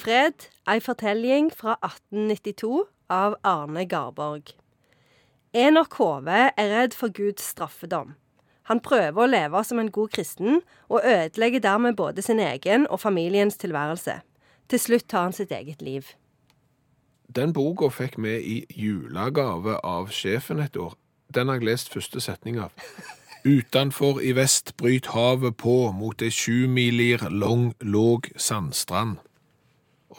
Fred, ei fortelling fra 1892 av Arne Garborg. Enok Hove er redd for Guds straffedom. Han prøver å leve som en god kristen, og ødelegger dermed både sin egen og familiens tilværelse. Til slutt tar han sitt eget liv. Den boka fikk vi i julegave av sjefen et år. Den har jeg lest første setning av. Utanfor i vest bryt havet på mot ei sjumilir lang, låg sandstrand.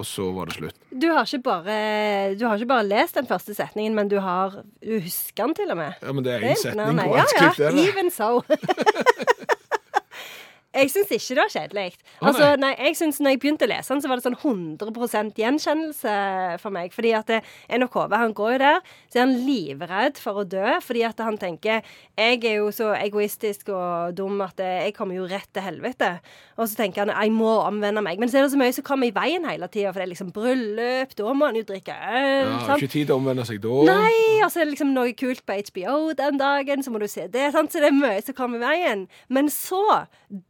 Og så var det slutt. Du har, ikke bare, du har ikke bare lest den første setningen, men du har du husker den til og med. Ja, men det er én setning. Hvor Ja, vanskelig ja. er? Even so. Jeg syns ikke det var kjedelig. Altså, nei. jeg synes når jeg begynte å lese den, så var det sånn 100 gjenkjennelse for meg. Fordi at Hove han går jo der, så er han livredd for å dø. Fordi at han tenker jeg er jo så egoistisk og dum at jeg kommer jo rett til helvete. Og så tenker han jeg må omvende meg. Men så er det så mye som kommer i veien hele tida. For det er liksom bryllup, da må han jo drikke øl. Ja, sant? ikke tid til å omvende seg da. Nei, og så er det liksom noe kult på HBO den dagen, så må du se det. Sant? Så det er mye som kommer i veien. Men så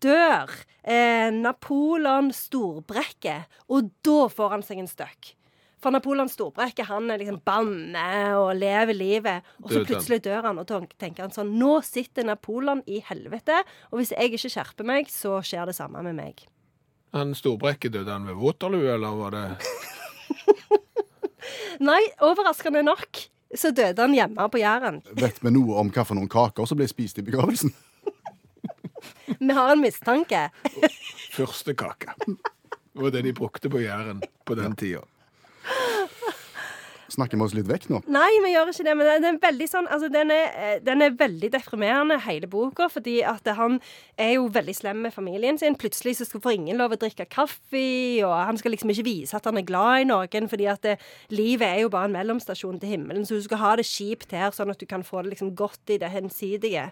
dør eh, Napoleon Storbrekke, og da får han seg en støkk. For Napoleon Storbrekke han er liksom banne og lever livet. Og så plutselig dør han, og tenker han sånn Nå sitter Napoleon i helvete, og hvis jeg ikke skjerper meg, så skjer det samme med meg. Han Storbrekke døde han ved Waterloo, eller var det Nei, overraskende nok så døde han hjemme på Jæren. Vet vi noe om hva for noen kaker som ble spist i begravelsen? Vi har en mistanke. første kake? Det var det de brukte på Jæren på den tida. Snakker vi oss litt vekk nå? Nei, vi gjør ikke det. Men den er veldig sånn altså, den, er, eh, den er veldig deprimerende, hele boka. Fordi at han er jo veldig slem med familien sin. Plutselig så får ingen lov å drikke kaffe, og han skal liksom ikke vise at han er glad i noen. Fordi at det, livet er jo bare en mellomstasjon til himmelen, så du skal ha det kjipt her, sånn at du kan få det liksom godt i det hensidige.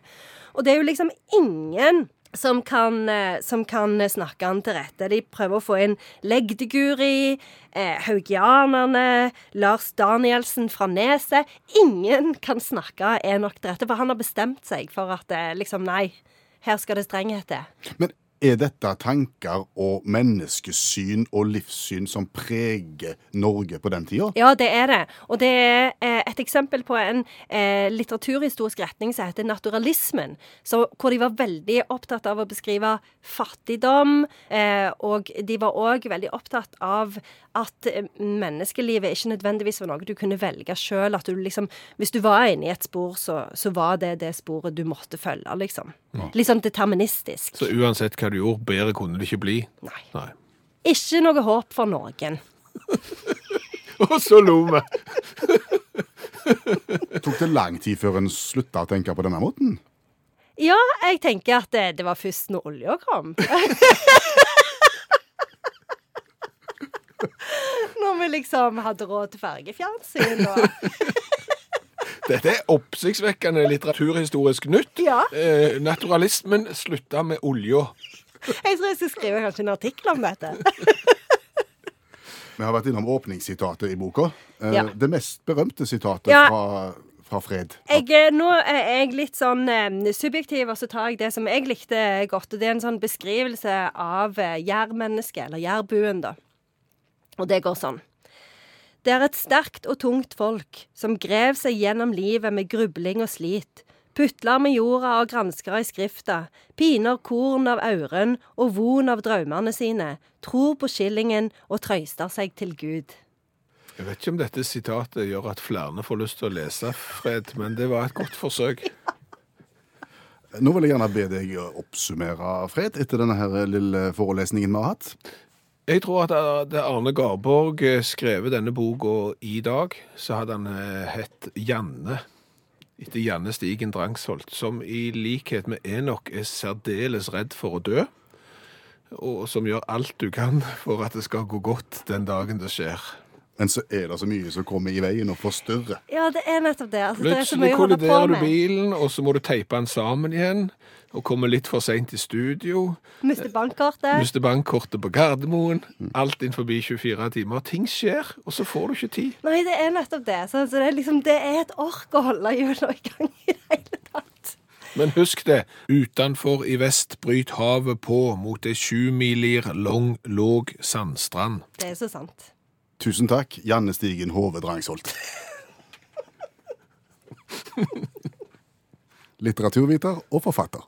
Og det er jo liksom ingen som kan, eh, som kan snakke han til rette. De prøver å få inn Legdeguri, eh, Haugianerne, Lars Danielsen fra Neset. Ingen kan snakke Enok til rette, for han har bestemt seg for at eh, liksom, nei, her skal det strenghet til. Men er dette tanker og menneskesyn og livssyn som preger Norge på den tida? Ja, det er det. Og det er eh, et eksempel på en eh, litteraturhistorisk retning som heter naturalismen. Så, hvor de var veldig opptatt av å beskrive fattigdom. Eh, og de var òg veldig opptatt av at menneskelivet ikke nødvendigvis var noe du kunne velge sjøl. Liksom Hvis du var inne i et spor, så, så var det det sporet du måtte følge, liksom. Litt sånn deterministisk. Så uansett hva du gjorde, bedre kunne det ikke bli. Nei. Nei. Ikke noe håp for noen. Og så lo vi! Tok det lang tid før en slutta å tenke på denne måten? Ja, jeg tenker at det, det var først når olja kom. Når vi liksom hadde råd til fargefjernsyn og Dette er oppsiktsvekkende litteraturhistorisk nytt. Ja. Eh, naturalismen slutta med olja. Jeg tror jeg skal skrive kanskje en artikkel om dette. Vi har vært innom åpningssitatet i boka. Eh, Ja. Det mest berømte sitatet Ja. fra, fra Fred. Jeg, eh, nå er jeg litt sånn eh, subjektiv, og så tar jeg det som jeg likte godt. og Det er en sånn beskrivelse av eh, jærmennesket, eller jærbuen, da. Og det går sånn. Det er et sterkt og tungt folk som grev seg gjennom livet med grubling og slit. Putler med jorda og gransker i skrifta, piner korn av auren og von av drømmene sine, tror på skillingen og trøyster seg til Gud. Jeg vet ikke om dette sitatet gjør at flere får lyst til å lese Fred, men det var et godt forsøk. Nå vil jeg gjerne be deg oppsummere, Fred, etter denne her lille forelesningen vi har hatt. Jeg tror at hadde Arne Garborg skrevet denne boka i dag, så hadde han eh, hett Janne, etter Janne Stigen Drangsholt, som i likhet med Enok er særdeles redd for å dø, og som gjør alt du kan for at det skal gå godt den dagen det skjer. Men så er det så mye som kommer i veien og forstyrrer. Ja, det er nettopp det. Altså, det er så Plutselig på kolliderer du bilen, og så må du teipe den sammen igjen, og komme litt for sent i studio. Mister bankkortet. Mister bankkortet på Gardermoen. Alt inn forbi 24 timer. Ting skjer, og så får du ikke tid. Nei, det er nettopp det. Så, så det, er liksom, det er et ork å holde hjulene i gang i det hele tatt. Men husk det, utenfor i vest bryt havet på mot ei sjumilir lang, låg sandstrand. Det er så sant. Tusen takk, Janne Stigen Hove Drangsholt. Litteraturviter og forfatter.